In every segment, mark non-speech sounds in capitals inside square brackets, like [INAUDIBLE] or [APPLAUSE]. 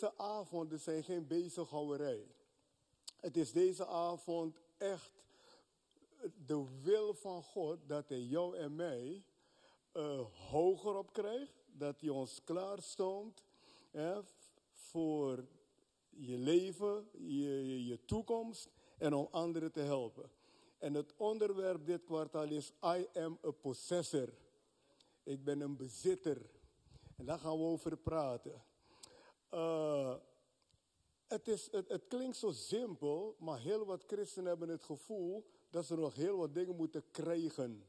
deze avonden zijn geen bezighouderij. Het is deze avond echt de wil van God dat hij jou en mij uh, hoger op krijgt. Dat hij ons klaarstoomt voor je leven, je, je toekomst en om anderen te helpen. En het onderwerp dit kwartaal is I am a possessor. Ik ben een bezitter. En daar gaan we over praten. Uh, het, is, het, het klinkt zo simpel, maar heel wat christenen hebben het gevoel dat ze nog heel wat dingen moeten krijgen.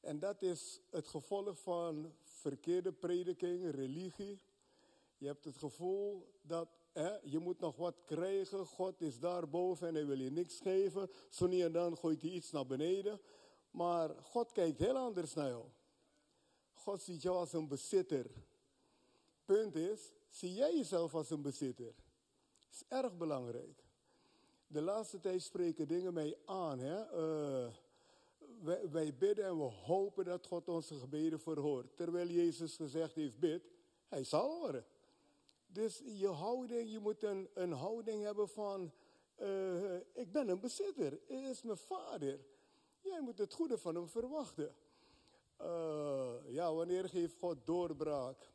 En dat is het gevolg van verkeerde prediking, religie. Je hebt het gevoel dat hè, je moet nog wat krijgen. God is daarboven en hij wil je niks geven. Zo niet en dan gooit hij iets naar beneden. Maar God kijkt heel anders naar jou. God ziet jou als een bezitter. Punt is, zie jij jezelf als een bezitter? Dat is erg belangrijk. De laatste tijd spreken dingen mij aan. Hè? Uh, wij, bidden en we hopen dat God onze gebeden verhoort. Terwijl Jezus gezegd heeft, bid, hij zal horen. Dus je houding, je moet een, een houding hebben van, uh, ik ben een bezitter, hij is mijn vader. Jij moet het goede van hem verwachten. Uh, ja, wanneer geeft God doorbraak?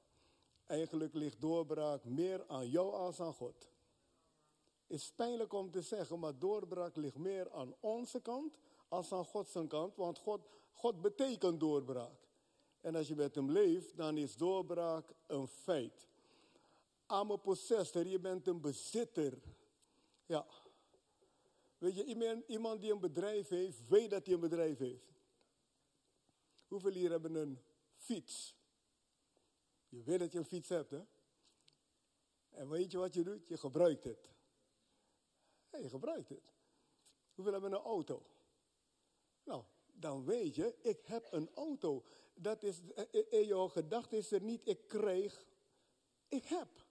Eigenlijk ligt doorbraak meer aan jou als aan God. Is pijnlijk om te zeggen, maar doorbraak ligt meer aan onze kant als aan Gods kant. Want God, God betekent doorbraak. En als je met hem leeft, dan is doorbraak een feit. I'm a possessor, je bent een bezitter. Ja. Weet je, iemand die een bedrijf heeft, weet dat hij een bedrijf heeft. Hoeveel hier hebben een fiets? Je weet dat je een fiets hebt, hè? En weet je wat je doet? Je gebruikt het. Je gebruikt het. Hoeveel hebben een auto? Nou, dan weet je, ik heb een auto. Dat is, in jouw gedachte is er niet, ik krijg, ik heb.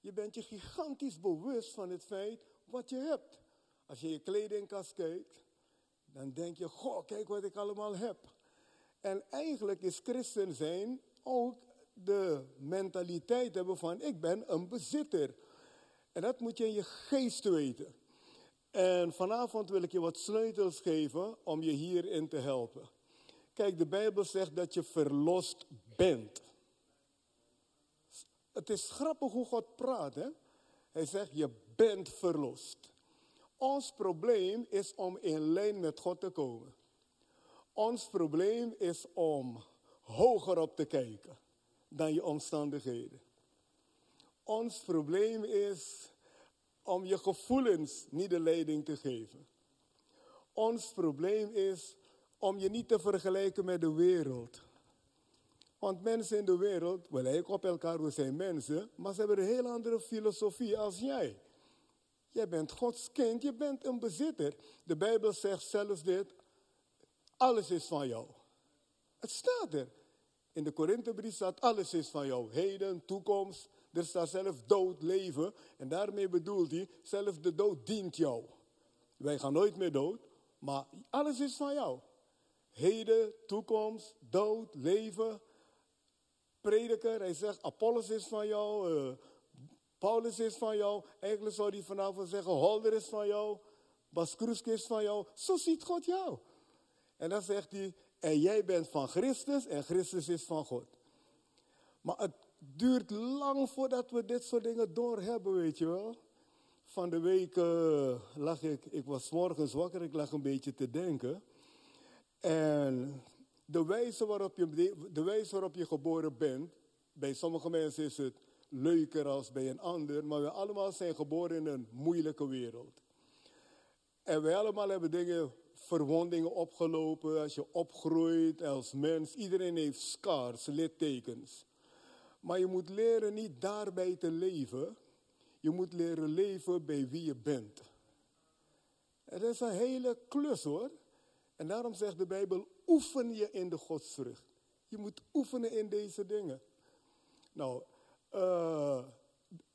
Je bent je gigantisch bewust van het feit wat je hebt. Als je je kledingkast kijkt, dan denk je, goh, kijk wat ik allemaal heb. En eigenlijk is christen zijn ook de mentaliteit hebben van ik ben een bezitter. En dat moet je in je geest weten. En vanavond wil ik je wat sleutels geven om je hierin te helpen. Kijk, de Bijbel zegt dat je verlost bent. Het is grappig hoe God praat. Hè? Hij zegt, je bent verlost. Ons probleem is om in lijn met God te komen. Ons probleem is om hoger op te kijken dan je omstandigheden. Ons probleem is om je gevoelens niet de leiding te geven. Ons probleem is om je niet te vergelijken met de wereld. Want mensen in de wereld, we lijken op elkaar, we zijn mensen, maar ze hebben een heel andere filosofie als jij. Jij bent Gods kind, je bent een bezitter. De Bijbel zegt zelfs dit, alles is van jou. Het staat er. In de Korinthebrief staat alles is van jou. Heden, toekomst. Er staat zelf dood, leven. En daarmee bedoelt hij, zelf de dood dient jou. Wij gaan nooit meer dood, maar alles is van jou. Heden, toekomst, dood, leven. Prediker, hij zegt, Apollos is van jou, uh, Paulus is van jou. Eigenlijk zou hij vanavond zeggen, Holder is van jou, Bas is van jou. Zo ziet God jou. En dan zegt hij, en jij bent van Christus en Christus is van God. Maar het duurt lang voordat we dit soort dingen doorhebben, weet je wel. Van de week uh, lag ik, ik was morgens wakker, ik lag een beetje te denken. En de wijze waarop je, de wijze waarop je geboren bent, bij sommige mensen is het leuker als bij een ander, maar we allemaal zijn geboren in een moeilijke wereld. En wij allemaal hebben dingen verwondingen opgelopen als je opgroeit als mens. Iedereen heeft scars, littekens. Maar je moet leren niet daarbij te leven. Je moet leren leven bij wie je bent. Het is een hele klus hoor. En daarom zegt de Bijbel, oefen je in de godsvrucht. Je moet oefenen in deze dingen. Nou, uh,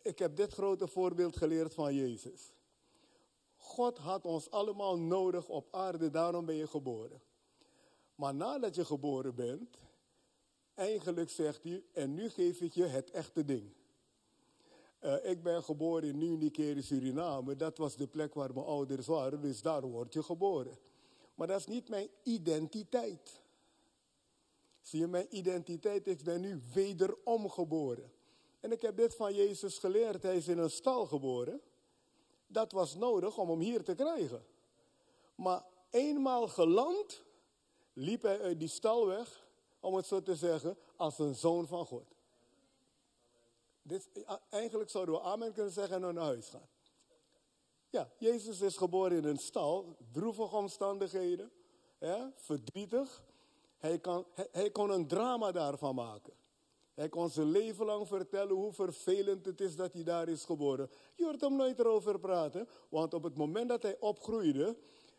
ik heb dit grote voorbeeld geleerd van Jezus. God had ons allemaal nodig op aarde, daarom ben je geboren. Maar nadat je geboren bent, eigenlijk zegt hij, en nu geef ik je het echte ding. Uh, ik ben geboren in Nieuw-Nigeria, Suriname. Dat was de plek waar mijn ouders waren, dus daar word je geboren. Maar dat is niet mijn identiteit. Zie je, mijn identiteit, ik ben nu wederom geboren. En ik heb dit van Jezus geleerd. Hij is in een stal geboren. Dat was nodig om hem hier te krijgen. Maar eenmaal geland, liep hij uit die stal weg, om het zo te zeggen, als een zoon van God. Dit, eigenlijk zouden we amen kunnen zeggen en naar huis gaan. Ja, Jezus is geboren in een stal, droevige omstandigheden, ja, verdrietig. Hij, hij kon een drama daarvan maken. Hij kon zijn leven lang vertellen hoe vervelend het is dat hij daar is geboren. Je hoort hem nooit erover praten, want op het moment dat hij opgroeide,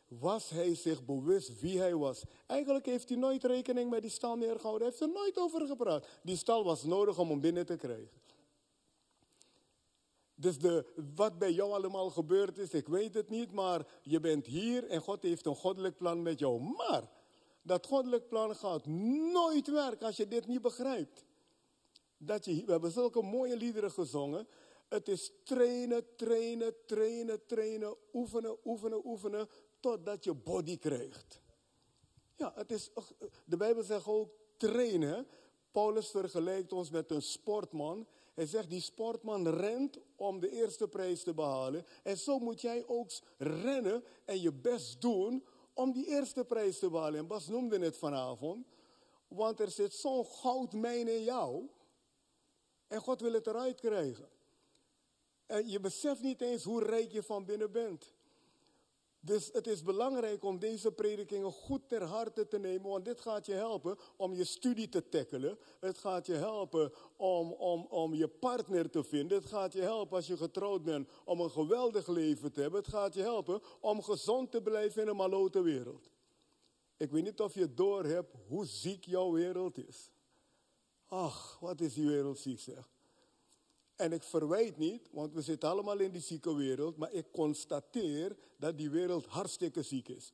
was hij zich bewust wie hij was. Eigenlijk heeft hij nooit rekening met die stal meer gehouden. Hij heeft er nooit over gepraat. Die stal was nodig om hem binnen te krijgen. Dus de, wat bij jou allemaal gebeurd is, ik weet het niet, maar je bent hier en God heeft een goddelijk plan met jou. Maar dat goddelijk plan gaat nooit werken als je dit niet begrijpt. Dat je, we hebben zulke mooie liederen gezongen. Het is trainen, trainen, trainen, trainen, oefenen, oefenen, oefenen, totdat je body krijgt. Ja, het is, de Bijbel zegt ook trainen. Paulus vergelijkt ons met een sportman. Hij zegt, die sportman rent om de eerste prijs te behalen. En zo moet jij ook rennen en je best doen om die eerste prijs te behalen. En Bas noemde het vanavond. Want er zit zo'n goudmijn in jou. En God wil het eruit krijgen. En je beseft niet eens hoe rijk je van binnen bent. Dus het is belangrijk om deze predikingen goed ter harte te nemen, want dit gaat je helpen om je studie te tackelen. Het gaat je helpen om, om, om je partner te vinden. Het gaat je helpen als je getrouwd bent om een geweldig leven te hebben. Het gaat je helpen om gezond te blijven in een malote wereld. Ik weet niet of je doorhebt hoe ziek jouw wereld is. Ach, wat is die wereld ziek zeg. En ik verwijt niet, want we zitten allemaal in die zieke wereld, maar ik constateer dat die wereld hartstikke ziek is.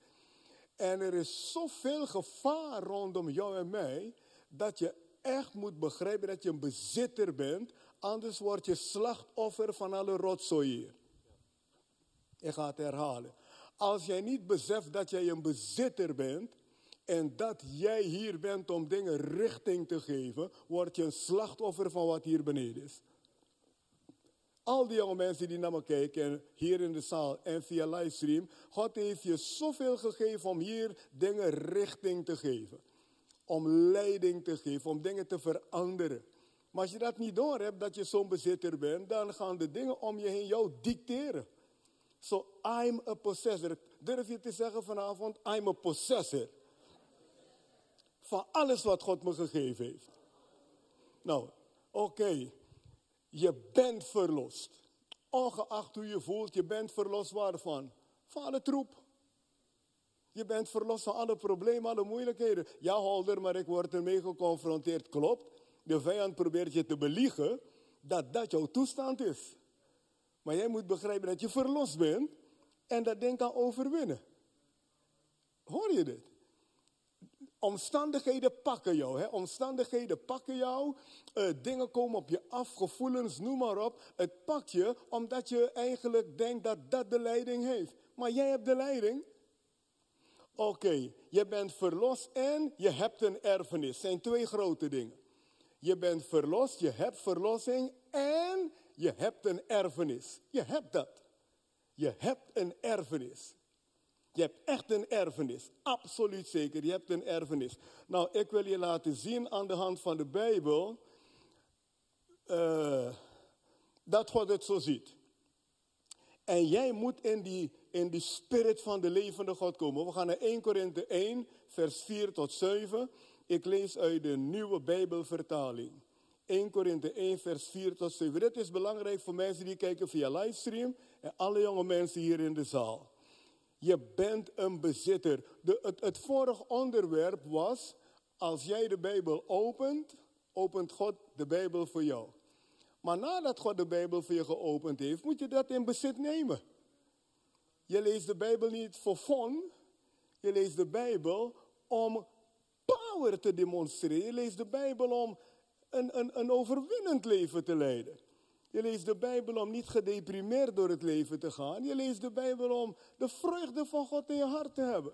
En er is zoveel gevaar rondom jou en mij, dat je echt moet begrijpen dat je een bezitter bent, anders word je slachtoffer van alle rotzooi. Ik ga het herhalen. Als jij niet beseft dat jij een bezitter bent, en dat jij hier bent om dingen richting te geven, word je een slachtoffer van wat hier beneden is. Al die jonge mensen die naar me kijken, hier in de zaal en via livestream, God heeft je zoveel gegeven om hier dingen richting te geven. Om leiding te geven, om dingen te veranderen. Maar als je dat niet door hebt, dat je zo'n bezitter bent, dan gaan de dingen om je heen jou dicteren. So I'm a possessor. Durf je te zeggen vanavond, I'm a possessor van alles wat God me gegeven heeft. Nou, oké, je bent verlost. Ongeacht hoe je voelt, je bent verlost waarvan? Van alle troep. Je bent verlost van alle problemen, alle moeilijkheden. Ja, Holder, maar ik word ermee geconfronteerd. Klopt. De vijand probeert je te beliegen dat dat jouw toestand is. Maar jij moet begrijpen dat je verlost bent en dat ding kan overwinnen. Hoor je dit? Omstandigheden pakken jou. Hè? Omstandigheden pakken jou. Uh, dingen komen op je af, gevoelens, noem maar op. Het pakt je omdat je eigenlijk denkt dat dat de leiding heeft. Maar jij hebt de leiding. Oké, je bent verlost en je hebt een erfenis. Zijn twee grote dingen. Je bent verlost, je hebt verlossing en je hebt een erfenis. Je hebt dat. Je hebt een erfenis. Je hebt echt een erfenis. Absoluut zeker, je hebt een erfenis. Nou, ik wil je laten zien aan de hand van de Bijbel uh, dat God het zo ziet. En jij moet in die, in die spirit van de levende God komen. We gaan naar 1 Korinthe 1, vers 4 tot 7. Ik lees uit de nieuwe Bijbelvertaling. 1 Korinthe 1, vers 4 tot 7. Dit is belangrijk voor mensen die kijken via livestream en alle jonge mensen hier in de zaal. Je bent een bezitter. De, het, het vorige onderwerp was, als jij de Bijbel opent, opent God de Bijbel voor jou. Maar nadat God de Bijbel voor je geopend heeft, moet je dat in bezit nemen. Je leest de Bijbel niet voor fun. Je leest de Bijbel om power te demonstreren. Je leest de Bijbel om een, een, een overwinnend leven te leiden. Je leest de Bijbel om niet gedeprimeerd door het leven te gaan. Je leest de Bijbel om de vreugde van God in je hart te hebben.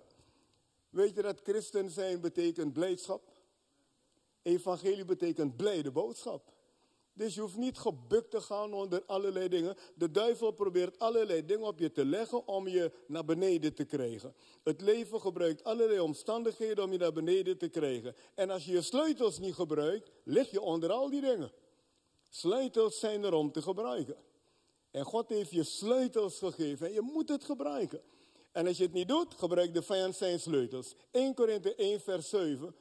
Weet je dat christen zijn betekent blijdschap? Evangelie betekent blijde boodschap. Dus je hoeft niet gebukt te gaan onder allerlei dingen. De duivel probeert allerlei dingen op je te leggen om je naar beneden te krijgen. Het leven gebruikt allerlei omstandigheden om je naar beneden te krijgen. En als je je sleutels niet gebruikt, lig je onder al die dingen. Sleutels zijn er om te gebruiken. En God heeft je sleutels gegeven en je moet het gebruiken. En als je het niet doet, gebruik de vijand zijn sleutels. 1 Korinthe 1 vers 7,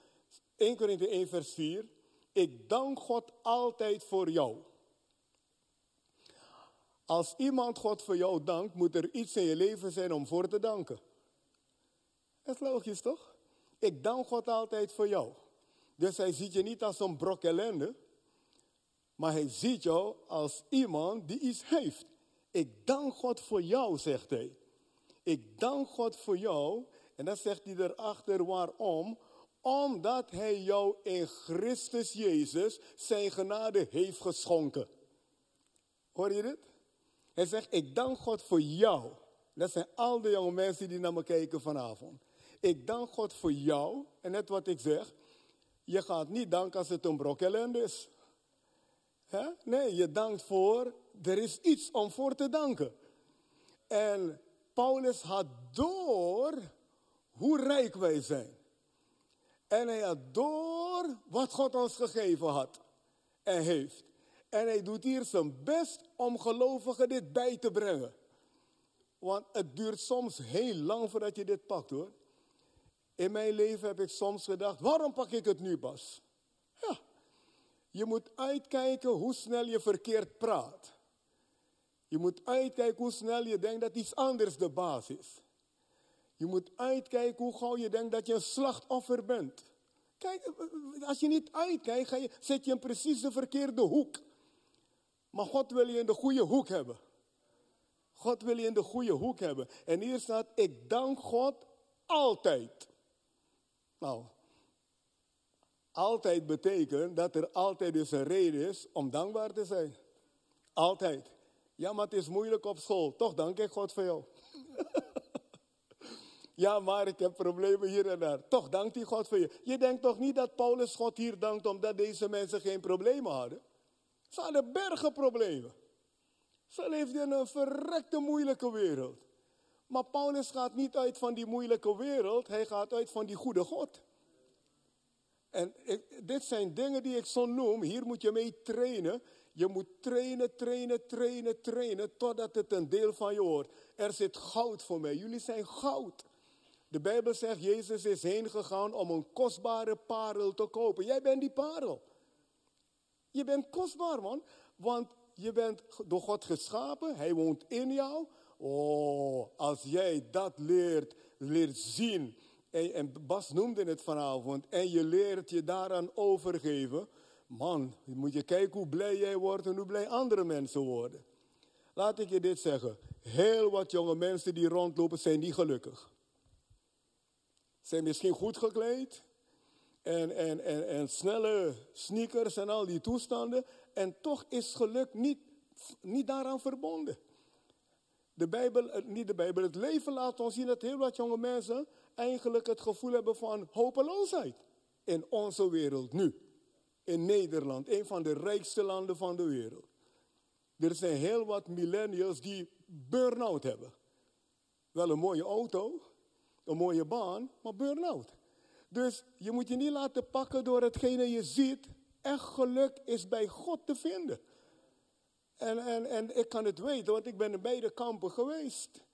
1 Korinthe 1 vers 4. Ik dank God altijd voor jou. Als iemand God voor jou dankt, moet er iets in je leven zijn om voor te danken. Dat is logisch toch? Ik dank God altijd voor jou. Dus hij ziet je niet als een brok ellende, maar hij ziet jou als iemand die iets heeft. Ik dank God voor jou, zegt hij. Ik dank God voor jou. En dan zegt hij erachter waarom omdat hij jou in Christus Jezus zijn genade heeft geschonken. Hoor je dit? Hij zegt, ik dank God voor jou. Dat zijn al de jonge mensen die naar me kijken vanavond. Ik dank God voor jou. En net wat ik zeg, je gaat niet danken als het een brok ellende is. Nee, je dankt voor, er is iets om voor te danken. En Paulus had door hoe rijk wij zijn. En hij had door wat God ons gegeven had en heeft. En hij doet hier zijn best om gelovigen dit bij te brengen. Want het duurt soms heel lang voordat je dit pakt hoor. In mijn leven heb ik soms gedacht, waarom pak ik het nu pas? Je moet uitkijken hoe snel je verkeerd praat. Je moet uitkijken hoe snel je denkt dat iets anders de baas is. Je moet uitkijken hoe gauw je denkt dat je een slachtoffer bent. Kijk, als je niet uitkijkt, je, zet je in precies de verkeerde hoek. Maar God wil je in de goede hoek hebben. God wil je in de goede hoek hebben. En hier staat, ik dank God altijd. Nou, altijd betekent dat er altijd dus een reden is om dankbaar te zijn. Altijd. Ja, maar het is moeilijk op school. Toch dank ik God voor jou. [LAUGHS] Ja, maar ik heb problemen hier en daar. Toch dankt hij God voor je. Je denkt toch niet dat Paulus God hier dankt omdat deze mensen geen problemen hadden? Ze hadden bergen problemen. Ze leefden in een verrekte moeilijke wereld. Maar Paulus gaat niet uit van die moeilijke wereld, hij gaat uit van die goede God. En dit zijn dingen die ik zo noem, hier moet je mee trainen. Je moet trainen, trainen, trainen, trainen, totdat het een deel van je wordt. Er zit goud voor mij, jullie zijn goud. De Bijbel zegt, Jezus is heen gegaan om een kostbare parel te kopen. Jij bent die parel. Je bent kostbaar, man. Want je bent door God geschapen. Hij woont in jou. Oh, als jij dat leert, leert zien. En, en Bas noemde het vanavond. En je leert je daaraan overgeven. Man, moet je kijken hoe blij jij wordt en hoe blij andere mensen worden. Laat ik je dit zeggen. Heel wat jonge mensen die rondlopen zijn niet gelukkig zijn misschien goed gekleed. En, en, en, en snelle sneakers en al die toestanden. En toch is geluk niet, niet daaraan verbonden. De Bijbel, eh, niet de Bijbel, het leven laat ons zien dat heel wat jonge mensen eigenlijk het gevoel hebben van hopeloosheid. In onze wereld nu. In Nederland, een van de rijkste landen van de wereld. Er zijn heel wat millennials die burn-out hebben. Wel een mooie auto, een mooie baan, maar burn-out. Dus je moet je niet laten pakken door hetgene je ziet. Echt geluk is bij God te vinden. En, en, en ik kan het weten, want ik ben in beide kampen geweest.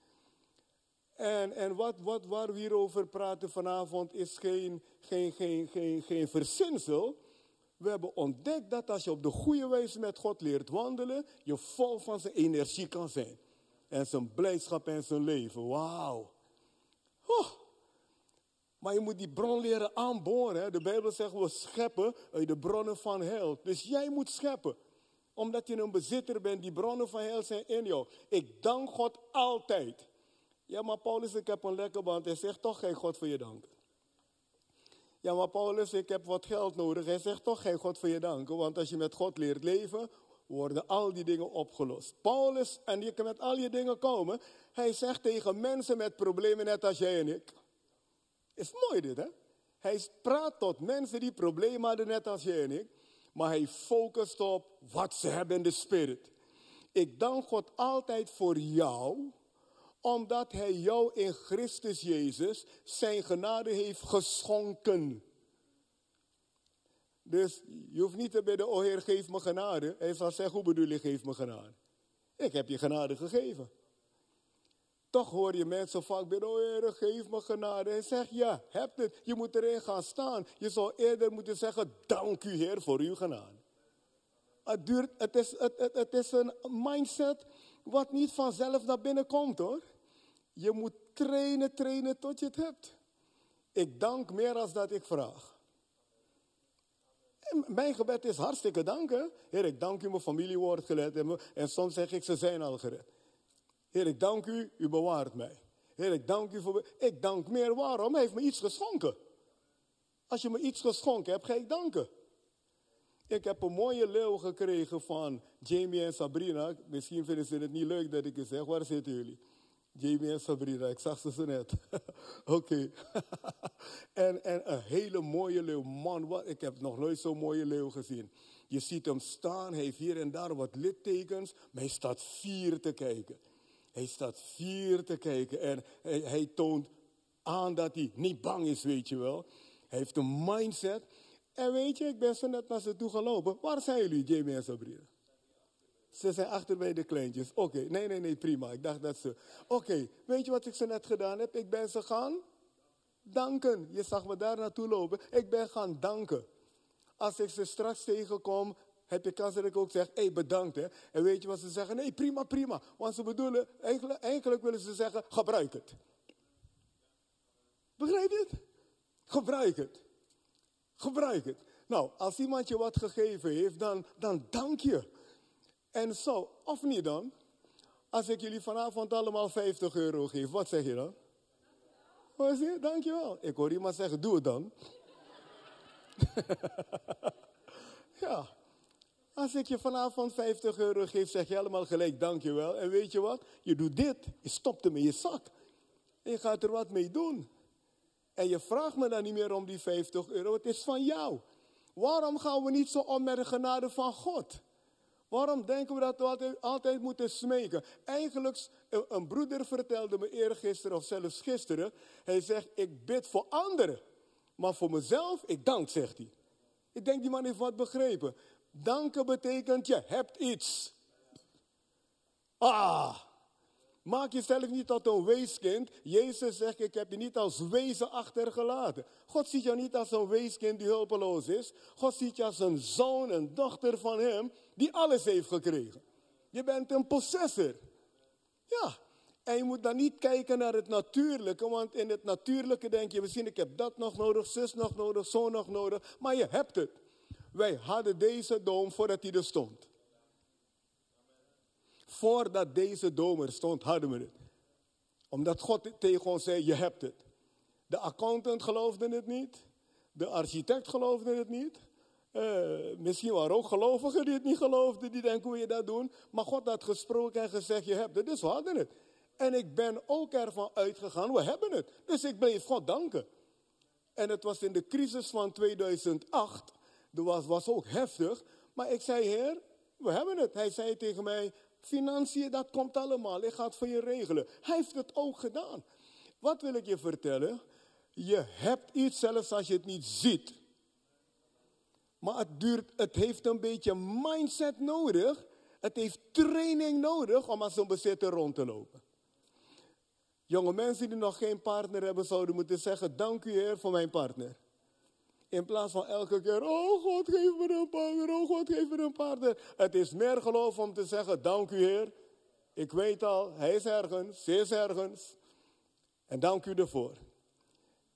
En, en wat, wat, waar we hierover praten vanavond is geen, geen, geen, geen, geen verzinsel. We hebben ontdekt dat als je op de goede wijze met God leert wandelen, je vol van zijn energie kan zijn. En zijn blijdschap en zijn leven. Wauw. Maar je moet die bron leren aanboren. De Bijbel zegt we scheppen uit de bronnen van hel. Dus jij moet scheppen. Omdat je een bezitter bent, die bronnen van hel zijn in jou. Ik dank God altijd. Ja, maar Paulus, ik heb een lekker band. Hij zegt toch geen God voor je danken. Ja, maar Paulus, ik heb wat geld nodig. Hij zegt toch geen God voor je danken. Want als je met God leert leven, worden al die dingen opgelost. Paulus, en je kan met al je dingen komen, hij zegt tegen mensen met problemen net als jij en ik. Is mooi dit, hè? Hij praat tot mensen die problemen hadden net als jij en ik, maar hij focust op wat ze hebben in de spirit. Ik dank God altijd voor jou, omdat hij jou in Christus Jezus zijn genade heeft geschonken. Dus je hoeft niet te bidden, oh Heer, geef me genade. Hij zal zeggen, hoe bedoel je, geef me genade? Ik heb je genade gegeven. Toch hoor je mensen vaak bidden, oh Heer, geef me genade. Hij zegt, ja, heb het. Je moet erin gaan staan. Je zou eerder moeten zeggen, dank u Heer voor uw genade. Het, duurt, het, is, het, het, het is een mindset wat niet vanzelf naar binnen komt hoor. Je moet trainen, trainen tot je het hebt. Ik dank meer als dat ik vraag. En mijn gebed is hartstikke danken. Heer, ik dank u, mijn familie wordt gered. En, en soms zeg ik, ze zijn al gered. Heer, ik dank u, u bewaart mij. Heer, ik dank u voor... Ik dank meer, waarom? Hij heeft me iets geschonken. Als je me iets geschonken hebt, ga ik danken. Ik heb een mooie leeuw gekregen van Jamie en Sabrina. Misschien vinden ze het niet leuk dat ik het zeg. Waar zitten jullie? Jamie en Sabrina, ik zag ze zo net. [LAUGHS] Oké. [LAUGHS] en, en een hele mooie leeuw. Man, wat, ik heb nog nooit zo'n mooie leeuw gezien. Je ziet hem staan, hij heeft hier en daar wat littekens, maar hij staat vier te kijken. Hij staat vier te kijken en hij, hij toont aan dat hij niet bang is, weet je wel. Hij heeft een mindset. En weet je, ik ben zo net naar ze toe gelopen. Waar zijn jullie, Jamie en Sabrina? Ze zijn achter bij de kleintjes. Oké, nee, nee, nee, prima. Ik dacht dat ze. Oké, weet je wat ik zo net gedaan heb? Ik ben ze gaan danken. Je zag me daar naartoe lopen. Ik ben gaan danken. Als ik ze straks tegenkom, heb je kans dat ik ook zeg, hé, hey, bedankt. Hè. En weet je wat ze zeggen? Nee, prima, prima. Want ze bedoelen, eigenlijk, eigenlijk willen ze zeggen, gebruik het. Begrijp je het? Gebruik het. Gebruik het. Nou, als iemand je wat gegeven heeft, dan, dan dank je. En zo, of niet dan? Als ik jullie vanavond allemaal 50 euro geef, wat zeg je dan? Wat zeg je? Dankjewel. Ik hoor iemand zeggen, doe het dan. [LAUGHS] ja. Als ik je vanavond 50 euro geef, zeg je helemaal gelijk dankjewel. En weet je wat? Je doet dit. Je stopt hem in je zak. En je gaat er wat mee doen. En je vraagt me dan niet meer om die 50 euro. Het is van jou. Waarom gaan we niet zo om met de genade van God? Waarom denken we dat we altijd, moeten smeken? Eigenlijk, een broeder vertelde me eergisteren of zelfs gisteren. Hij zegt, ik bid voor anderen. Maar voor mezelf, ik dank, zegt hij. Ik denk, die man heeft wat begrepen. Danken betekent, je hebt iets. Ah, Maak jezelf niet tot een weeskind. Jezus zegt, ik heb je niet als wezen achtergelaten. God ziet jou niet als een weeskind die hulpeloos is. God ziet je als een zoon, een dochter van hem, die alles heeft gekregen. Je bent een possessor. Ja, en je moet dan niet kijken naar het natuurlijke, want in het natuurlijke denk je misschien, ik heb dat nog nodig, zus nog nodig, zo nog nodig, maar je hebt het. Wij hadden deze dom voordat hij er stond. Voordat deze dom er stond, hadden we het. Omdat God tegen ons zei, je hebt het. De accountant geloofde het niet. De architect geloofde het niet. Uh, misschien waren ook gelovigen die het niet geloofden, die denken hoe je dat doen. Maar God had gesproken en gezegd, je hebt het, dus we hadden het. En ik ben ook ervan uitgegaan, we hebben het. Dus ik bleef God danken. En het was in de crisis van 2008, dat was, was ook heftig. Maar ik zei, Heer, we hebben het. Hij zei tegen mij, financiën, dat komt allemaal. Ik ga het voor je regelen. Hij heeft het ook gedaan. Wat wil ik je vertellen? Je hebt iets zelfs als je het niet ziet. Maar het, duurt, het heeft een beetje mindset nodig. Het heeft training nodig om als een bezitter rond te lopen. Jonge mensen die nog geen partner hebben, zouden moeten zeggen: Dank u, Heer, voor mijn partner. In plaats van elke keer, oh God, geef me een partner, oh God, geef me een partner. Het is meer geloof om te zeggen, dank u Heer. Ik weet al, hij is ergens, ze is ergens. En dank u ervoor.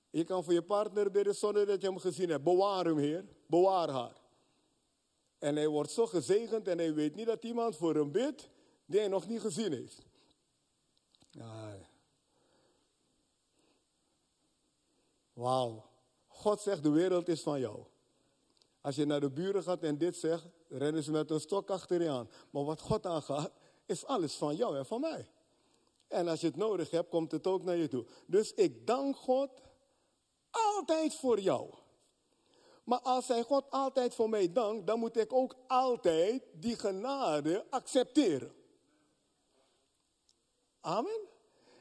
Je kan voor je partner bidden zonder dat je hem gezien hebt. Bewaar hem, Heer. Bewaar haar. En hij wordt zo gezegend en hij weet niet dat iemand voor hem bidt die hij nog niet gezien heeft. Wauw. God zegt, de wereld is van jou. Als je naar de buren gaat en dit zegt, rennen ze met een stok achter je aan. Maar wat God aangaat, is alles van jou en van mij. En als je het nodig hebt, komt het ook naar je toe. Dus ik dank God altijd voor jou. Maar als hij God altijd voor mij dankt, dan moet ik ook altijd die genade accepteren. Amen.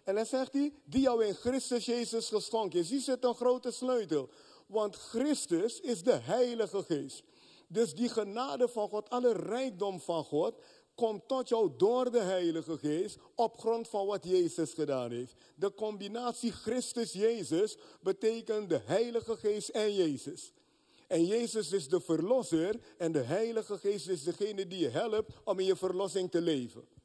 En dan zegt hij, die jou in Christus Jezus geschonken is. Hier zit een grote sleutel. Want Christus is de Heilige Geest. Dus die genade van God, alle rijkdom van God, komt tot jou door de Heilige Geest op grond van wat Jezus gedaan heeft. De combinatie Christus-Jezus betekent de Heilige Geest en Jezus. En Jezus is de verlosser en de Heilige Geest is degene die je helpt om in je verlossing te leven.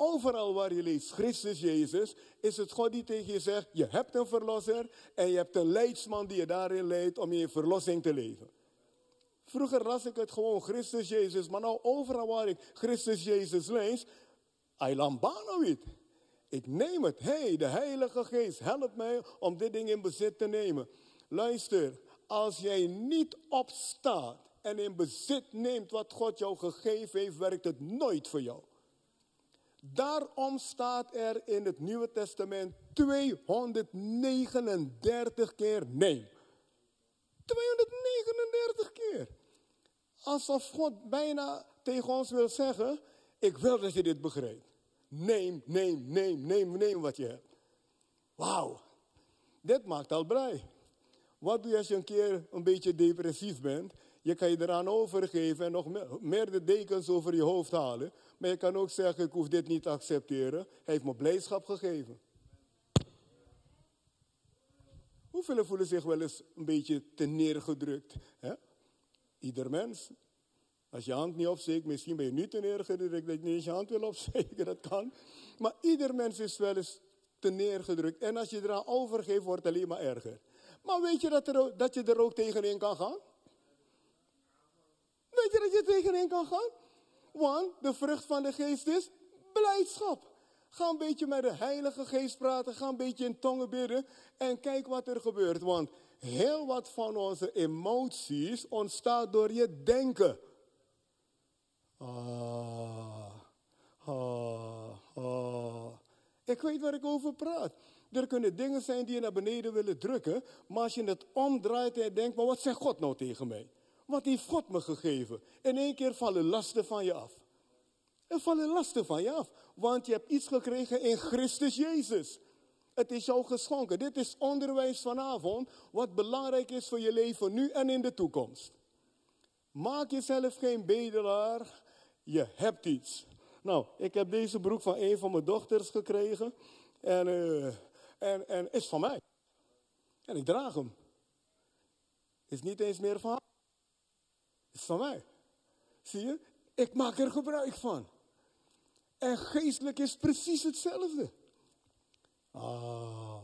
Overal waar je leest Christus Jezus, is het God die tegen je zegt, je hebt een verlosser en je hebt een leidsman die je daarin leidt om je verlossing te leven. Vroeger las ik het gewoon Christus Jezus, maar nou overal waar ik Christus Jezus lees, Ailambanowit. Ik neem het. hey, de Heilige Geest, help mij om dit ding in bezit te nemen. Luister, als jij niet opstaat en in bezit neemt wat God jou gegeven heeft, werkt het nooit voor jou. Daarom staat er in het Nieuwe Testament 239 keer nee. 239 keer. Alsof God bijna tegen ons wil zeggen: Ik wil dat je dit begrijpt. Neem, neem, neem, neem, neem wat je hebt. Wauw, dit maakt al blij. Wat doe je als je een keer een beetje depressief bent? Je kan je eraan overgeven en nog meer de dekens over je hoofd halen. Maar je kan ook zeggen, ik hoef dit niet te accepteren. Hij heeft me blijdschap gegeven. Hoeveel voelen zich wel eens een beetje te neergedrukt? Hè? Ieder mens. Als je hand niet opsteekt, misschien ben je nu te neergedrukt dat je niet eens je hand wil opsteken, dat kan. Maar ieder mens is wel eens te neergedrukt. En als je eraan overgeeft, wordt het alleen maar erger. Maar weet je dat, er, dat je er ook tegenin kan gaan? Weet je dat je tegenin kan gaan? Want de vrucht van de geest is blijdschap. Ga een beetje met de Heilige Geest praten. Ga een beetje in tongen bidden. En kijk wat er gebeurt. Want heel wat van onze emoties ontstaat door je denken. Ah, ah, ah. Ik weet waar ik over praat. Er kunnen dingen zijn die je naar beneden willen drukken. Maar als je het omdraait en denkt, maar wat zegt God nou tegen mij? Wat heeft God me gegeven? In één keer vallen lasten van je af. Er vallen lasten van je af. Want je hebt iets gekregen in Christus Jezus. Het is jou geschonken. Dit is onderwijs vanavond. Wat belangrijk is voor je leven nu en in de toekomst. Maak jezelf geen bedelaar. Je hebt iets. Nou, ik heb deze broek van een van mijn dochters gekregen. En, uh, en, en is van mij. En ik draag hem. Is niet eens meer van haar. Van mij. Zie je? Ik maak er gebruik van. En geestelijk is precies hetzelfde. Ah.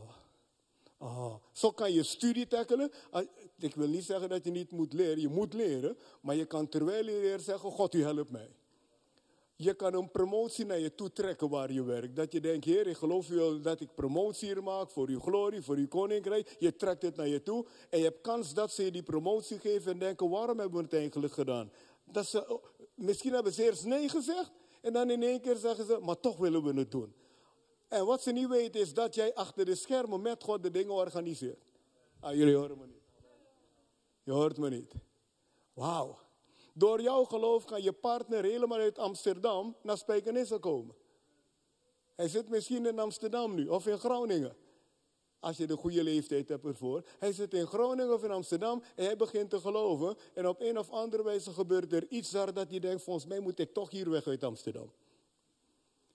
Ah. Zo kan je studie tackelen. Ah, ik wil niet zeggen dat je niet moet leren. Je moet leren. Maar je kan terwijl je leert zeggen, God, u helpt mij. Je kan een promotie naar je toe trekken waar je werkt. Dat je denkt, Heer, ik geloof u dat ik promotie hier maak voor uw glorie, voor uw koninkrijk. Je trekt het naar je toe en je hebt kans dat ze je die promotie geven en denken, waarom hebben we het eigenlijk gedaan? Dat ze, oh, misschien hebben ze eerst nee gezegd en dan in één keer zeggen ze, maar toch willen we het doen. En wat ze niet weten is dat jij achter de schermen met God de dingen organiseert. Ah, jullie horen me niet. Je hoort me niet. Wauw. Door jouw geloof kan je partner helemaal uit Amsterdam naar Spijkenisse komen. Hij zit misschien in Amsterdam nu of in Groningen. Als je de goede leeftijd hebt ervoor. Hij zit in Groningen of in Amsterdam en hij begint te geloven. En op een of andere wijze gebeurt er iets daar dat hij denkt, volgens mij moet ik toch hier weg uit Amsterdam.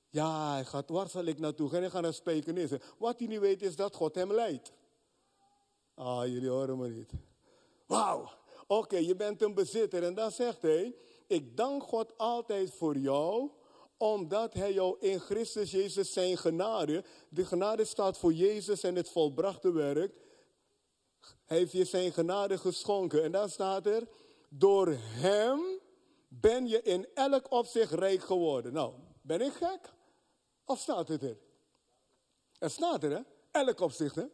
Ja, hij gaat, waar zal ik naartoe? En hij gaat naar Spijkenisse. Wat hij niet weet is dat God hem leidt. Ah, jullie horen me niet. Wauw. Oké, je bent een bezitter. En dan zegt hij, ik dank God altijd voor jou, omdat hij jou in Christus Jezus zijn genade, de genade staat voor Jezus en het volbrachte werk, hij heeft je zijn genade geschonken. En dan staat er, door hem ben je in elk opzicht rijk geworden. Nou, ben ik gek? Of staat het er? Er staat er, hè? Elk opzicht, hè?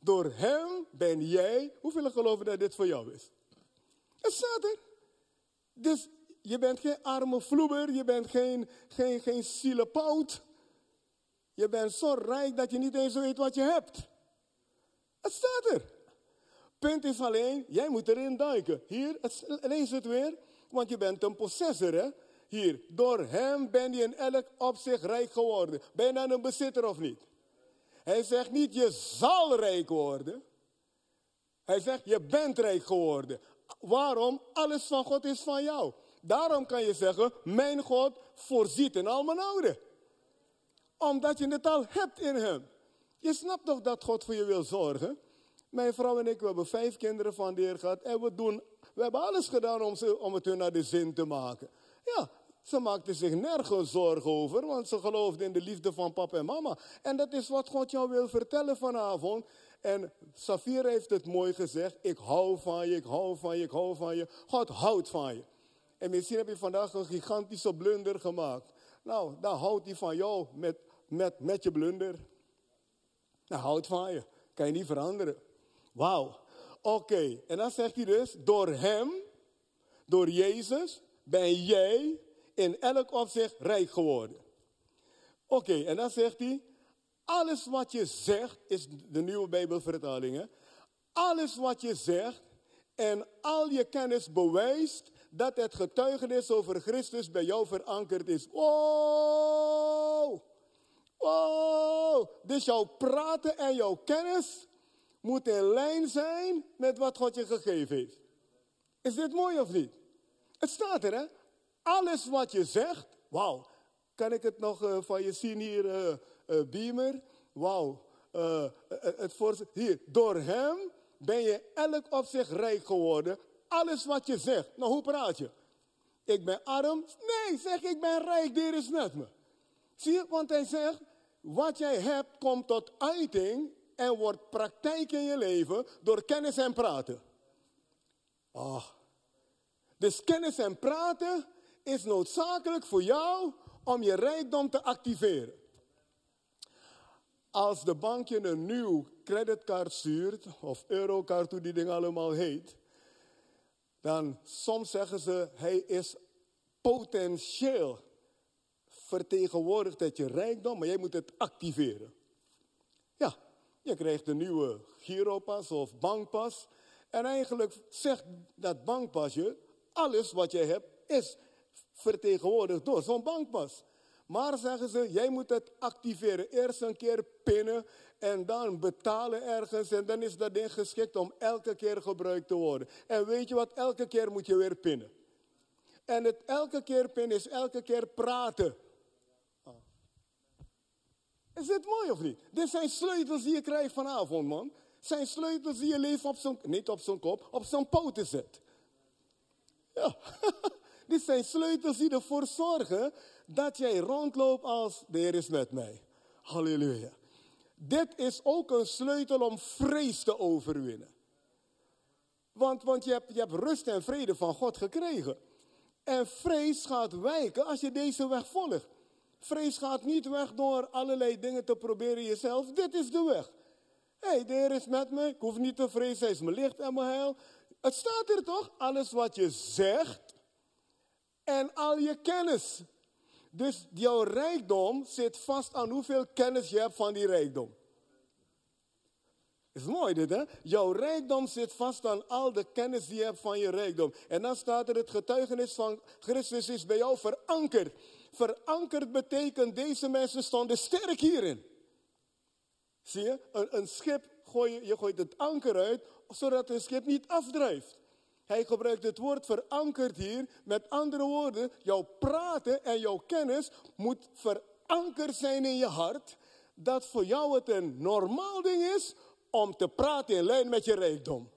Door hem ben jij, hoeveel geloven dat dit voor jou is? Het staat er. Dus je bent geen arme vloeber, je bent geen, geen, geen zielepout. Je bent zo rijk dat je niet eens weet wat je hebt. Het staat er. Punt is alleen, jij moet erin duiken. Hier, lees het weer, want je bent een possessor, hè? Hier, door hem ben je in elk opzicht rijk geworden. Ben je dan een bezitter of niet? Hij zegt niet, je zal rijk worden. Hij zegt, je bent rijk geworden. Waarom? Alles van God is van jou. Daarom kan je zeggen, mijn God voorziet in al mijn noden. Omdat je het al hebt in hem. Je snapt toch dat God voor je wil zorgen? Mijn vrouw en ik, we hebben vijf kinderen van de Heer gehad. En we, doen, we hebben alles gedaan om, ze, om het hun naar de zin te maken. Ja, ze maakte zich nergens zorgen over, want ze geloofde in de liefde van papa en mama. En dat is wat God jou wil vertellen vanavond. En Safir heeft het mooi gezegd. Ik hou van je, ik hou van je, ik hou van je. God houdt van je. En misschien heb je vandaag een gigantische blunder gemaakt. Nou, dan houdt hij van jou met, met, met je blunder. Hij houdt van je. Kan je niet veranderen. Wauw. Oké, en dan zegt hij dus, door hem, door Jezus, ben jij in elk opzicht rijk geworden. Oké, en dan zegt hij, alles wat je zegt, is de nieuwe Bijbelvertaling, alles wat je zegt en al je kennis bewijst dat het getuigenis over Christus bij jou verankerd is. Wow! Wow! Dus jouw praten en jouw kennis moet in lijn zijn met wat God je gegeven heeft. Is dit mooi of niet? Het staat er, hè? Alles wat je zegt, wauw. Kan ik het nog uh, van je zien hier, uh, uh, Beamer? Wauw. het hier, door hem ben je elk op zich rijk geworden. Alles wat je zegt. Nou, hoe praat je? Ik ben arm? Nee, zeg ik ben rijk, Dit is met me. Zie je, want hij zegt, wat jij hebt komt tot uiting en wordt praktijk in je leven door kennis en praten. Ah. Dus kennis en praten is noodzakelijk voor jou om je rijkdom te activeren. Als de bank je een nieuw creditcard stuurt, of eurocard, hoe die ding allemaal heet, dan soms zeggen ze, hij is potentieel vertegenwoordigt dat je rijkdom, maar jij moet het activeren. Ja, je krijgt een nieuwe giropas of bankpas. En eigenlijk zegt dat bankpasje, alles wat je hebt is vertegenwoordigd door zo'n bankpas. Maar zeggen ze, jij moet het activeren. Eerst een keer pinnen en dan betalen ergens. En dan is dat ding geschikt om elke keer gebruikt te worden. En weet je wat, elke keer moet je weer pinnen. En het elke keer pinnen is elke keer praten. Is dit mooi of niet? Dit zijn sleutels die je krijgt vanavond, man. Zijn sleutels die je leven op zijn, niet op zijn kop, op zijn poten zet. Ja. [LAUGHS] Dit zijn sleutels die ervoor zorgen dat jij rondloopt als de Heer is met mij. Halleluja. Dit is ook een sleutel om vrees te overwinnen. Want, want je, hebt, je hebt rust en vrede van God gekregen. En vrees gaat wijken als je deze weg volgt. Vrees gaat niet weg door allerlei dingen te proberen jezelf. Dit is de weg. Hé, hey, de Heer is met me. Ik hoef niet te vrezen. Hij is mijn licht en mijn heil. Het staat er toch? Alles wat je zegt en al je kennis. Dus jouw rijkdom zit vast aan hoeveel kennis je hebt van die rijkdom. Is mooi dit, hè? Jouw rijkdom zit vast aan al de kennis die je hebt van je rijkdom. En dan staat er: het getuigenis van Christus is bij jou verankerd. Verankerd betekent deze mensen stonden sterk hierin. Zie je? Een, een schip, gooi je, je gooit het anker uit, zodat een schip niet afdrijft. Hij gebruikt het woord verankerd hier. Met andere woorden, jouw praten en jouw kennis moet verankerd zijn in je hart. Dat voor jou het een normaal ding is om te praten in lijn met je rijkdom.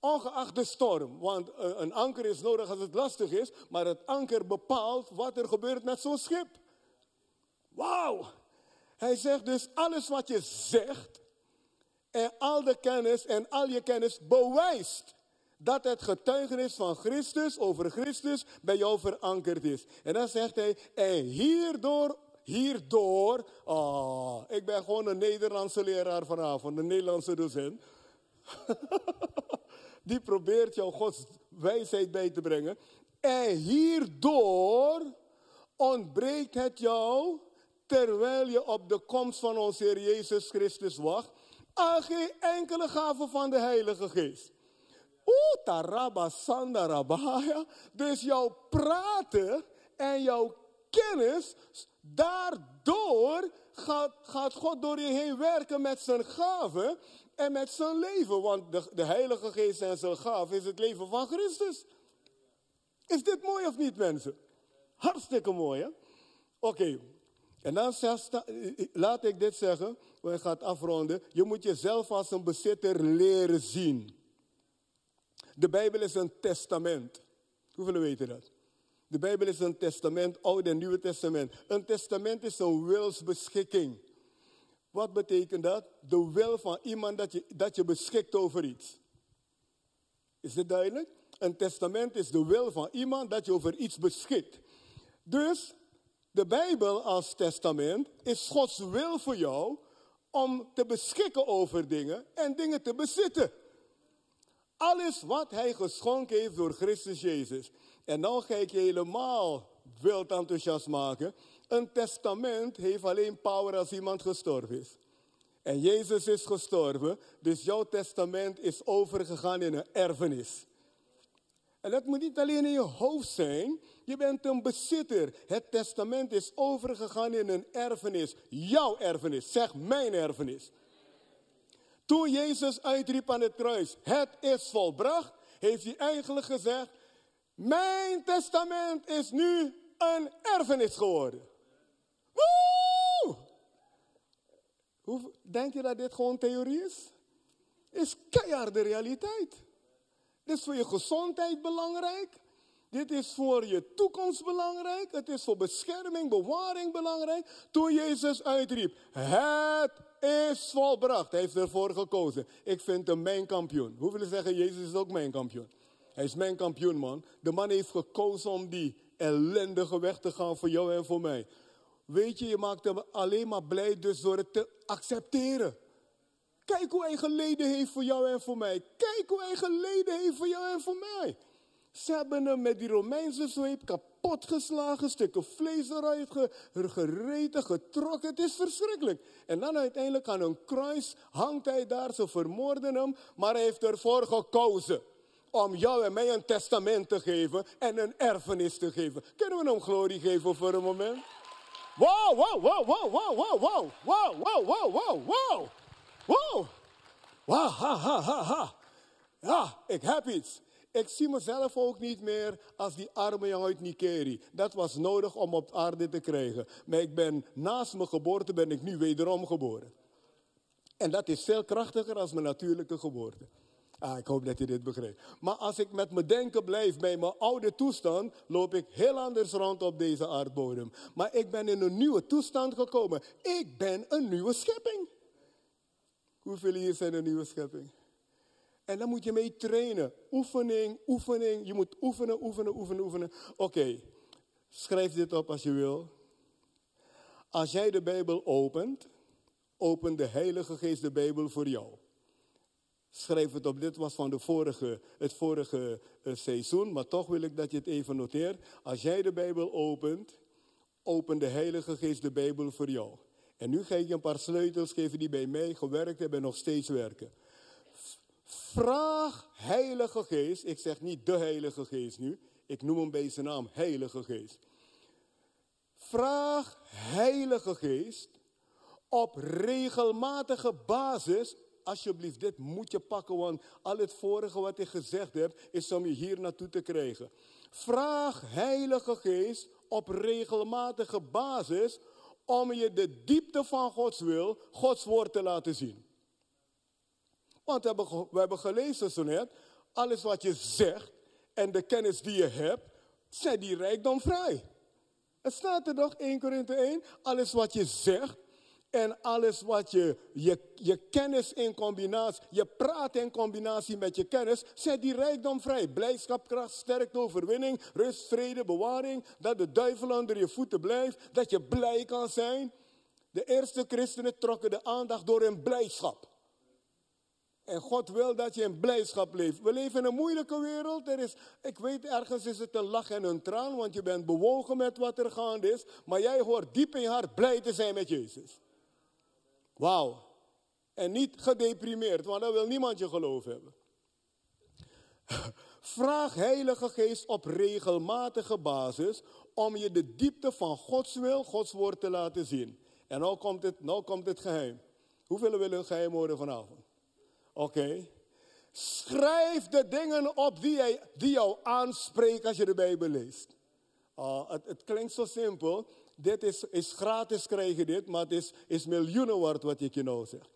Ongeacht de storm, want een anker is nodig als het lastig is, maar het anker bepaalt wat er gebeurt met zo'n schip. Wauw! Hij zegt dus, alles wat je zegt en al de kennis en al je kennis bewijst dat het getuigenis van Christus over Christus bij jou verankerd is. En dan zegt hij, en hierdoor, hierdoor, oh, ik ben gewoon een Nederlandse leraar vanavond, een Nederlandse docent. [LAUGHS] Die probeert jou Gods wijsheid bij te brengen. En hierdoor ontbreekt het jou, terwijl je op de komst van onze Heer Jezus Christus wacht, aan geen enkele gave van de Heilige Geest. Dus jouw praten en jouw kennis, daardoor gaat, gaat God door je heen werken met zijn gaven en met zijn leven. Want de, de Heilige Geest en zijn gaven is het leven van Christus. Is dit mooi of niet, mensen? Hartstikke mooi, hè? Oké. En dan laat ik dit zeggen, want ik ga het afronden. Je moet jezelf als een bezitter leren zien. De Bijbel is een testament. Hoeveel weten dat? De Bijbel is een testament, Oude en Nieuwe Testament. Een testament is een wilsbeschikking. Wat betekent dat? De wil van iemand dat je, dat je beschikt over iets. Is dit duidelijk? Een testament is de wil van iemand dat je over iets beschikt. Dus de Bijbel als testament is Gods wil voor jou om te beschikken over dingen en dingen te bezitten. Alles wat hij geschonken heeft door Christus Jezus. En nou ga ik je helemaal wild enthousiast maken. Een testament heeft alleen power als iemand gestorven is. En Jezus is gestorven, dus jouw testament is overgegaan in een erfenis. En dat moet niet alleen in je hoofd zijn, je bent een bezitter. Het testament is overgegaan in een erfenis. Jouw erfenis, zeg mijn erfenis. Toen Jezus uitriep aan het kruis, het is volbracht, heeft hij eigenlijk gezegd, mijn testament is nu een erfenis geworden. Woe! Hoe, denk je dat dit gewoon theorie is? Is keiharde realiteit. Dit is voor je gezondheid belangrijk. Dit is voor je toekomst belangrijk. Het is voor bescherming, bewaring belangrijk. Toen Jezus uitriep, het is volbracht. Hij heeft ervoor gekozen. Ik vind hem mijn kampioen. Hoeveel zeggen, Jezus is ook mijn kampioen. Hij is mijn kampioen, man. De man heeft gekozen om die ellendige weg te gaan voor jou en voor mij. Weet je, je maakt hem alleen maar blij dus door het te accepteren. Kijk hoe hij geleden heeft voor jou en voor mij. Kijk hoe hij geleden heeft voor jou en voor mij. Ze hebben hem met die Romeinse zweep kapot geslagen, stukken vlees eruit gereten, getrokken. Het is verschrikkelijk. En dan uiteindelijk aan een kruis hangt hij daar, ze vermoorden hem, maar hij heeft ervoor gekozen om jou en mij een testament te geven en een erfenis te geven. Kunnen we hem glorie geven voor een moment? Wow, wow, wow, wow, wow, wow, wow, wow, wow, wow, wow, wow, wow. Wow, ha, ha, ha, ha. Ja, ik heb iets. Ik zie mezelf ook niet meer als die arme jongen uit Nikeri. Dat was nodig om op aarde te krijgen. Maar ik ben naast mijn geboorte ben ik nu wederom geboren. En dat is veel krachtiger als mijn natuurlijke geboorte. Ah, ik hoop dat je dit begrijpt. Maar als ik met mijn denken blijf bij mijn oude toestand, loop ik heel anders rond op deze aardbodem. Maar ik ben in een nieuwe toestand gekomen. Ik ben een nieuwe schepping. Hoeveel hier zijn een nieuwe schepping? En dan moet je mee trainen. Oefening, oefening. Je moet oefenen, oefenen, oefenen, oefenen. Oké, schrijf dit op als je wil. Als jij de Bijbel opent, opent de Heilige Geest de Bijbel voor jou. Schrijf het op. Dit was van de vorige, het vorige uh, seizoen, maar toch wil ik dat je het even noteert. Als jij de Bijbel opent, opent de Heilige Geest de Bijbel voor jou. En nu ga ik je een paar sleutels geven die bij mij gewerkt hebben en nog steeds werken. Vraag Heilige Geest, ik zeg niet de Heilige Geest nu, ik noem hem bij zijn naam Heilige Geest. Vraag Heilige Geest op regelmatige basis, alsjeblieft, dit moet je pakken, want al het vorige wat ik gezegd heb, is om je hier naartoe te krijgen. Vraag Heilige Geest op regelmatige basis om je de diepte van Gods wil, Gods woord te laten zien. Want we hebben, gelezen zo net, alles wat je zegt en de kennis die je hebt, zijn die rijkdom vrij. Het staat er nog 1 Korinthe 1, alles wat je zegt en alles wat je, je, je kennis in combinatie, je praat in combinatie met je kennis, zet die rijkdom vrij. Blijdschap, kracht, sterkte, overwinning, rust, vrede, bewaring. Dat de duivel onder je voeten blijft, dat je blij kan zijn. De eerste christenen trokken de aandacht door hun blijdschap. En God wil dat je in blijdschap leeft. We leven in een moeilijke wereld. Er is, ik weet, ergens is het een lach en een traan, want je bent bewogen met wat er gaande is. Maar jij hoort diep in je hart blij te zijn met Jezus. Wauw. En niet gedeprimeerd, want dan wil niemand je geloof hebben. [LAUGHS] Vraag Heilige Geest op regelmatige basis om je de diepte van Gods wil, Gods woord te laten zien. En nou komt het, nou komt het geheim. Hoeveel willen een geheim horen vanavond? Oké. Schrijf de dingen op die, jij, die jou aanspreken als je de Bijbel leest. Uh, het, het, klinkt zo simpel. Dit is, is gratis krijgen dit, maar het is, is miljoenen waard wat ik je nou zeg.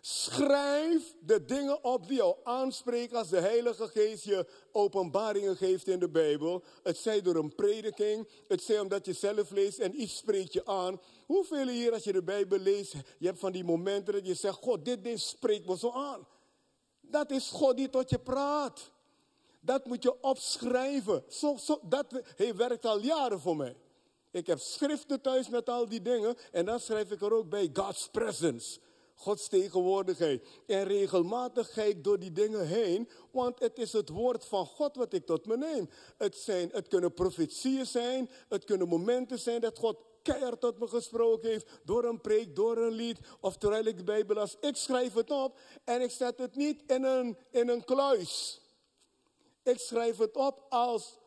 Schrijf de dingen op die jou aanspreken als de Heilige Geest je openbaringen geeft in de Bijbel. Het zij door een prediking, het zij omdat je zelf leest en iets spreekt je aan. Hoeveel hier als je de Bijbel leest, je hebt van die momenten dat je zegt, God, dit ding spreekt me zo aan. Dat is God die tot je praat. Dat moet je opschrijven. Dat hij werkt al jaren voor mij. Ik heb schriften thuis met al die dingen en dan schrijf ik er ook bij God's presence. Gods tegenwoordigheid. En regelmatig ga ik door die dingen heen, want het is het woord van God wat ik tot me neem. Het, zijn, het kunnen profetieën zijn, het kunnen momenten zijn dat God keihard tot me gesproken heeft, door een preek, door een lied, of terwijl ik de Bijbel las. Ik schrijf het op en ik zet het niet in een, in een kluis. Ik schrijf het op als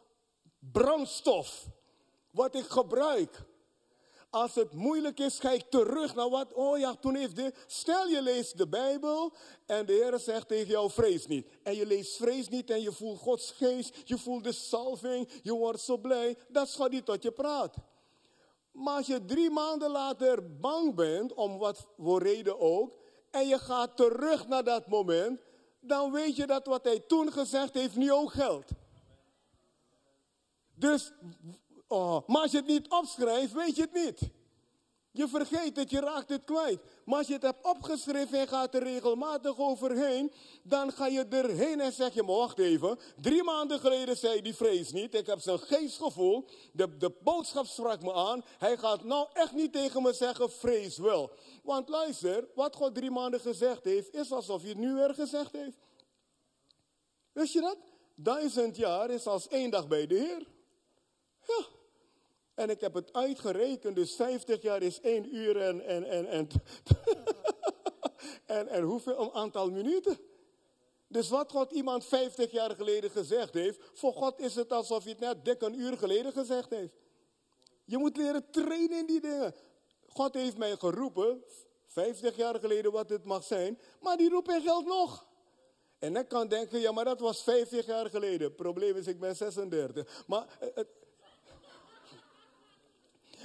brandstof, wat ik gebruik. Als het moeilijk is, ga ik terug naar wat, oh ja, toen heeft de, stel je leest de Bijbel en de Heer zegt tegen jou, vrees niet. En je leest vrees niet en je voelt Gods geest, je voelt de salving, je wordt zo blij, dat is God die tot je praat. Maar als je drie maanden later bang bent, om wat voor reden ook, en je gaat terug naar dat moment, dan weet je dat wat hij toen gezegd heeft nu ook geldt. Dus Oh, maar als je het niet opschrijft, weet je het niet. Je vergeet het, je raakt het kwijt. Maar als je het hebt opgeschreven en gaat er regelmatig overheen, dan ga je erheen en zeg je, maar wacht even. Drie maanden geleden zei die vrees niet. Ik heb zijn geestgevoel. De, de boodschap sprak me aan. Hij gaat nou echt niet tegen me zeggen, vrees wel. Want luister, wat God drie maanden gezegd heeft, is alsof hij het nu weer gezegd heeft. Wist je dat? Duizend jaar is als één dag bij de Heer. Ja. En ik heb het uitgerekend, dus 50 jaar is 1 uur en, en, en, [LAUGHS] en, en, hoeveel een aantal minuten. Dus wat God iemand 50 jaar geleden gezegd heeft, voor God is het alsof hij het net dik een uur geleden gezegd heeft. Je moet leren trainen in die dingen. God heeft mij geroepen, 50 jaar geleden wat het mag zijn, maar die roeping geldt nog. En ik kan denken, ja, maar dat was 50 jaar geleden. Het probleem is, ik ben 36. Maar het,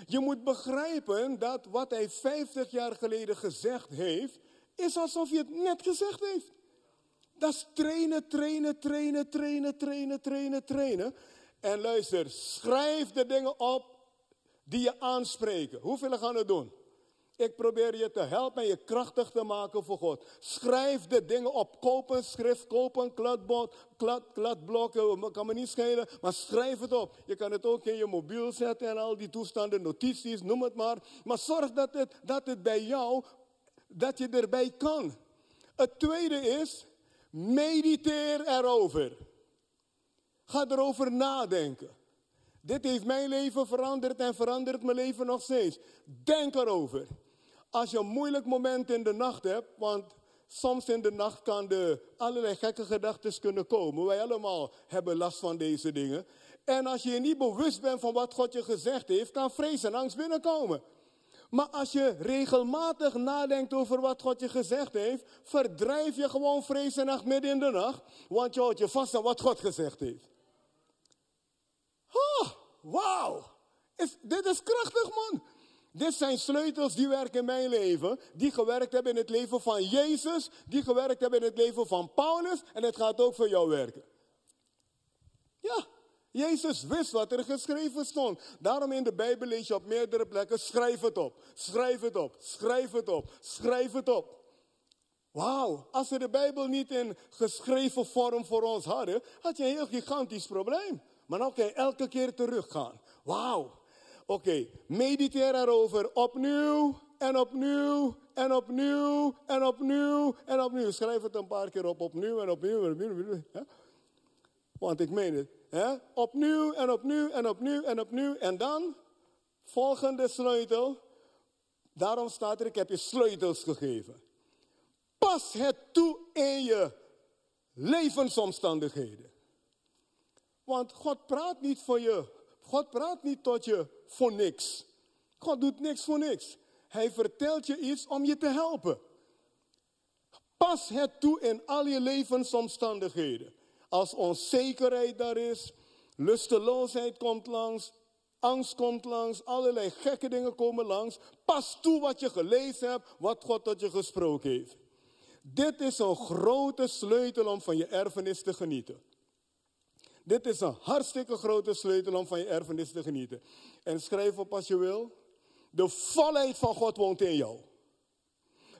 je moet begrijpen dat wat hij 50 jaar geleden gezegd heeft, is alsof hij het net gezegd heeft. Dat is trainen, trainen, trainen, trainen, trainen, trainen, trainen. En luister, schrijf de dingen op die je aanspreken. Hoeveel gaan het doen? Ik probeer je te helpen en je krachtig te maken voor God. Schrijf de dingen op. Koop een schrift, koop een kladblok, klad, kan me niet schelen. Maar schrijf het op. Je kan het ook in je mobiel zetten en al die toestanden, notities, noem het maar. Maar zorg dat het, dat het bij jou, dat je erbij kan. Het tweede is, mediteer erover. Ga erover nadenken. Dit heeft mijn leven veranderd en verandert mijn leven nog steeds. Denk erover. Als je een moeilijk moment in de nacht hebt, want soms in de nacht kan de allerlei gekke gedachten kunnen komen. Wij allemaal hebben last van deze dingen. En als je je niet bewust bent van wat God je gezegd heeft, kan vrees en angst binnenkomen. Maar als je regelmatig nadenkt over wat God je gezegd heeft, verdrijf je gewoon vrees en angst midden in de nacht, want je houdt je vast aan wat God gezegd heeft. Oh, wauw, dit is krachtig man. Dit zijn sleutels die werken in mijn leven, die gewerkt hebben in het leven van Jezus, die gewerkt hebben in het leven van Paulus en het gaat ook voor jou werken. Ja, Jezus wist wat er geschreven stond. Daarom in de Bijbel lees je op meerdere plekken, schrijf het op, schrijf het op, schrijf het op, schrijf het op. Wauw, als we de Bijbel niet in geschreven vorm voor ons hadden, had je een heel gigantisch probleem. Maar dan kan je elke keer teruggaan. Wauw. Oké, mediteer erover opnieuw en opnieuw en opnieuw en opnieuw en opnieuw. Schrijf het een paar keer op, opnieuw en opnieuw en opnieuw. Opnieuw Want ik meen het. Hè? Opnieuw en opnieuw en opnieuw en opnieuw. En dan, volgende sleutel. Daarom staat er, ik heb je sleutels gegeven. Pas het toe in je levensomstandigheden. Want God praat niet voor je. God praat niet tot je voor niks. God doet niks voor niks. Hij vertelt je iets om je te helpen. Pas het toe in al je levensomstandigheden. Als onzekerheid daar is, lusteloosheid komt langs, angst komt langs, allerlei gekke dingen komen langs. Pas toe wat je gelezen hebt, wat God tot je gesproken heeft. Dit is een grote sleutel om van je erfenis te genieten. Dit is een hartstikke grote sleutel om van je erfenis te genieten. En schrijf op als je wil. De volheid van God woont in jou.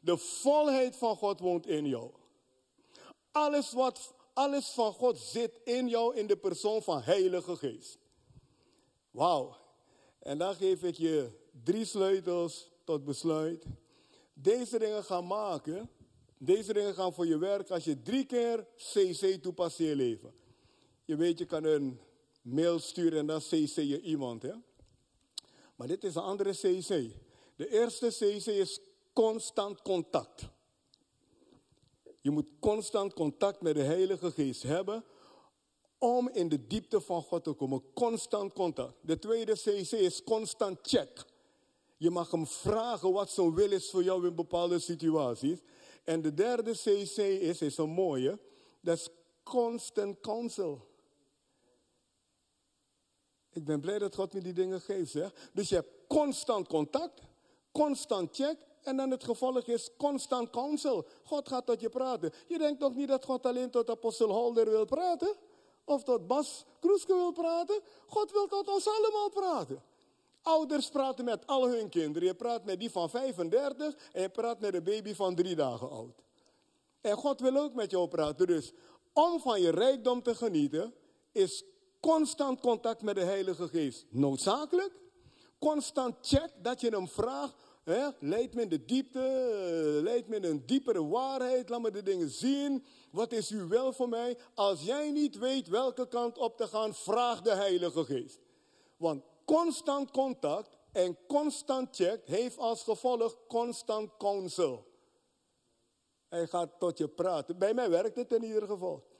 De volheid van God woont in jou. Alles, wat, alles van God zit in jou in de persoon van Heilige Geest. Wauw. En dan geef ik je drie sleutels tot besluit. Deze dingen gaan maken. Deze dingen gaan voor je werken als je drie keer CC toepast in je leven. Je weet, je kan een mail sturen en dan CC je iemand. Hè? Maar dit is een andere CC. De eerste CC is constant contact. Je moet constant contact met de Heilige Geest hebben om in de diepte van God te komen. Constant contact. De tweede CC is constant check. Je mag hem vragen wat zijn wil is voor jou in bepaalde situaties. En de derde CC is, is een mooie, dat is constant counsel. Ik ben blij dat God me die dingen geeft. Zeg. Dus je hebt constant contact, constant check. En dan het gevolg is constant counsel. God gaat tot je praten. Je denkt toch niet dat God alleen tot apostel Holder wil praten? Of tot Bas Kroeske wil praten? God wil tot ons allemaal praten. Ouders praten met al hun kinderen. Je praat met die van 35 en je praat met een baby van drie dagen oud. En God wil ook met jou praten. Dus om van je rijkdom te genieten, is constant contact met de Heilige Geest noodzakelijk. Constant check dat je hem vraagt. Hè, leid me in de diepte, leid me in een diepere waarheid. Laat me de dingen zien. Wat is uw wel voor mij? Als jij niet weet welke kant op te gaan, vraag de Heilige Geest. Want constant contact en constant check heeft als gevolg constant counsel. Hij gaat tot je praten. Bij mij werkt het in ieder geval.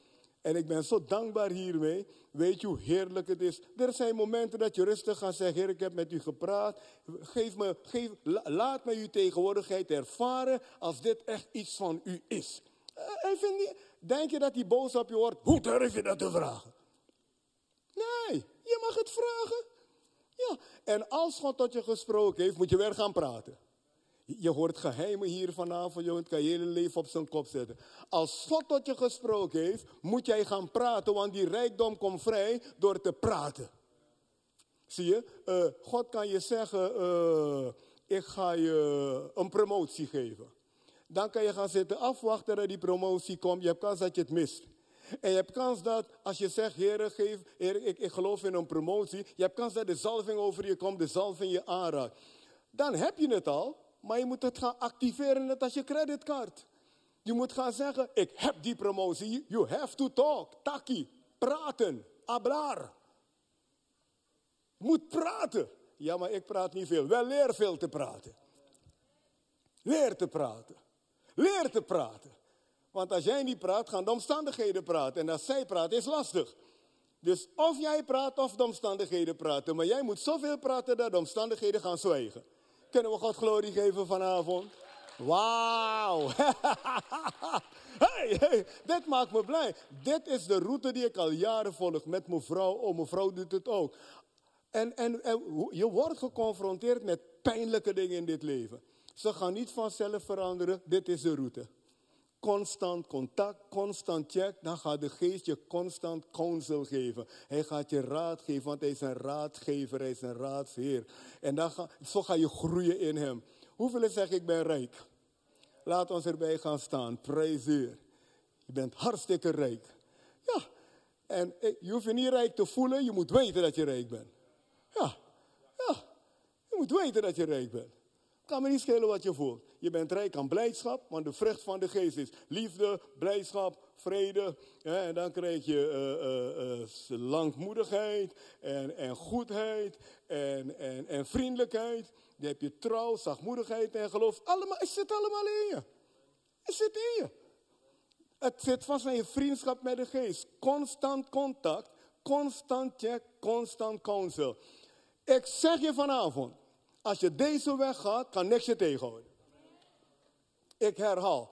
En ik ben zo dankbaar hiermee. Weet je hoe heerlijk het is? Er zijn momenten dat je rustig gaat zeggen: Heer, ik heb met u gepraat. Geef me, geef, laat me uw tegenwoordigheid ervaren als dit echt iets van u is. Eh, denk je dat hij boos op je wordt? Hoe durf je dat te vragen? Nee, je mag het vragen. Ja, en als God tot je gesproken heeft, moet je weer gaan praten. Je hoort geheimen hier vanavond, je kan je hele leven op zijn kop zetten. Als God tot je gesproken heeft, moet jij gaan praten, want die rijkdom komt vrij door te praten. Zie je, uh, God kan je zeggen, uh, ik ga je een promotie geven. Dan kan je gaan zitten afwachten dat die promotie komt. Je hebt kans dat je het mist. En je hebt kans dat als je zegt, Heer, geef, ik, ik geloof in een promotie. Je hebt kans dat de zalving over je komt, de zalving je aanraakt. Dan heb je het al, maar je moet het gaan activeren net als je creditcard. Je moet gaan zeggen, ik heb die promotie. You have to talk. Taki. Praten. Abrar. Je moet praten. Ja, maar ik praat niet veel. Wel leer veel te praten. Leer te praten. Leer te praten. Want als jij niet praat, gaan de omstandigheden praten. En als zij praten, is lastig. Dus of jij praat of de omstandigheden praten. Maar jij moet zoveel praten dat de omstandigheden gaan zwijgen. Kunnen we God glorie geven vanavond? Wauw. [LAUGHS] hey, hey, dit maakt me blij. Dit is de route die ik al jaren volg met mijn vrouw. Oh, mijn vrouw doet het ook. En, en, en je wordt geconfronteerd met pijnlijke dingen in dit leven. Ze gaan niet vanzelf veranderen. Dit is de route constant contact, constant check, dan gaat de geest je constant counsel geven. Hij gaat je raad geven, want hij is een raadgever, hij is een raadsheer. En dan zo ga je groeien in hem. Hoeveel zeggen ik ben rijk? Laat ons erbij gaan staan. Heer. Je bent hartstikke rijk. Ja. En je hoeft je niet rijk te voelen, je moet weten dat je rijk bent. Ja. Ja. Je moet weten dat je rijk bent. Kan me niet schelen wat je voelt. Je bent rijk aan blijdschap, want de vrucht van de geest is liefde, blijdschap, vrede. En dan krijg je uh, langmoedigheid en, en goedheid en, en, en vriendelijkheid. Dan heb je trouw, zachtmoedigheid en geloof. Allemaal, het zit allemaal in je. Het zit in je. Het zit vast aan je vriendschap met de geest. Constant contact, constant check, constant counsel. Ik zeg je vanavond, als je deze weg gaat, kan niks je tegenhouden. Ik herhaal.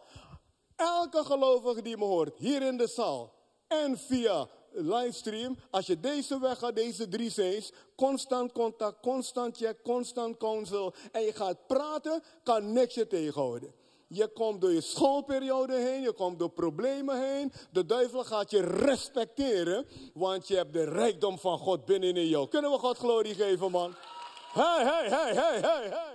Elke gelovige die me hoort, hier in de zaal en via livestream, als je deze weg gaat, deze drie C's, constant contact, constant check, constant counsel, en je gaat praten, kan niks je tegenhouden. Je komt door je schoolperiode heen, je komt door problemen heen. De duivel gaat je respecteren, want je hebt de rijkdom van God binnenin jou. Kunnen we God glorie geven, man? Hey, hey, hey, hey, hey, hey.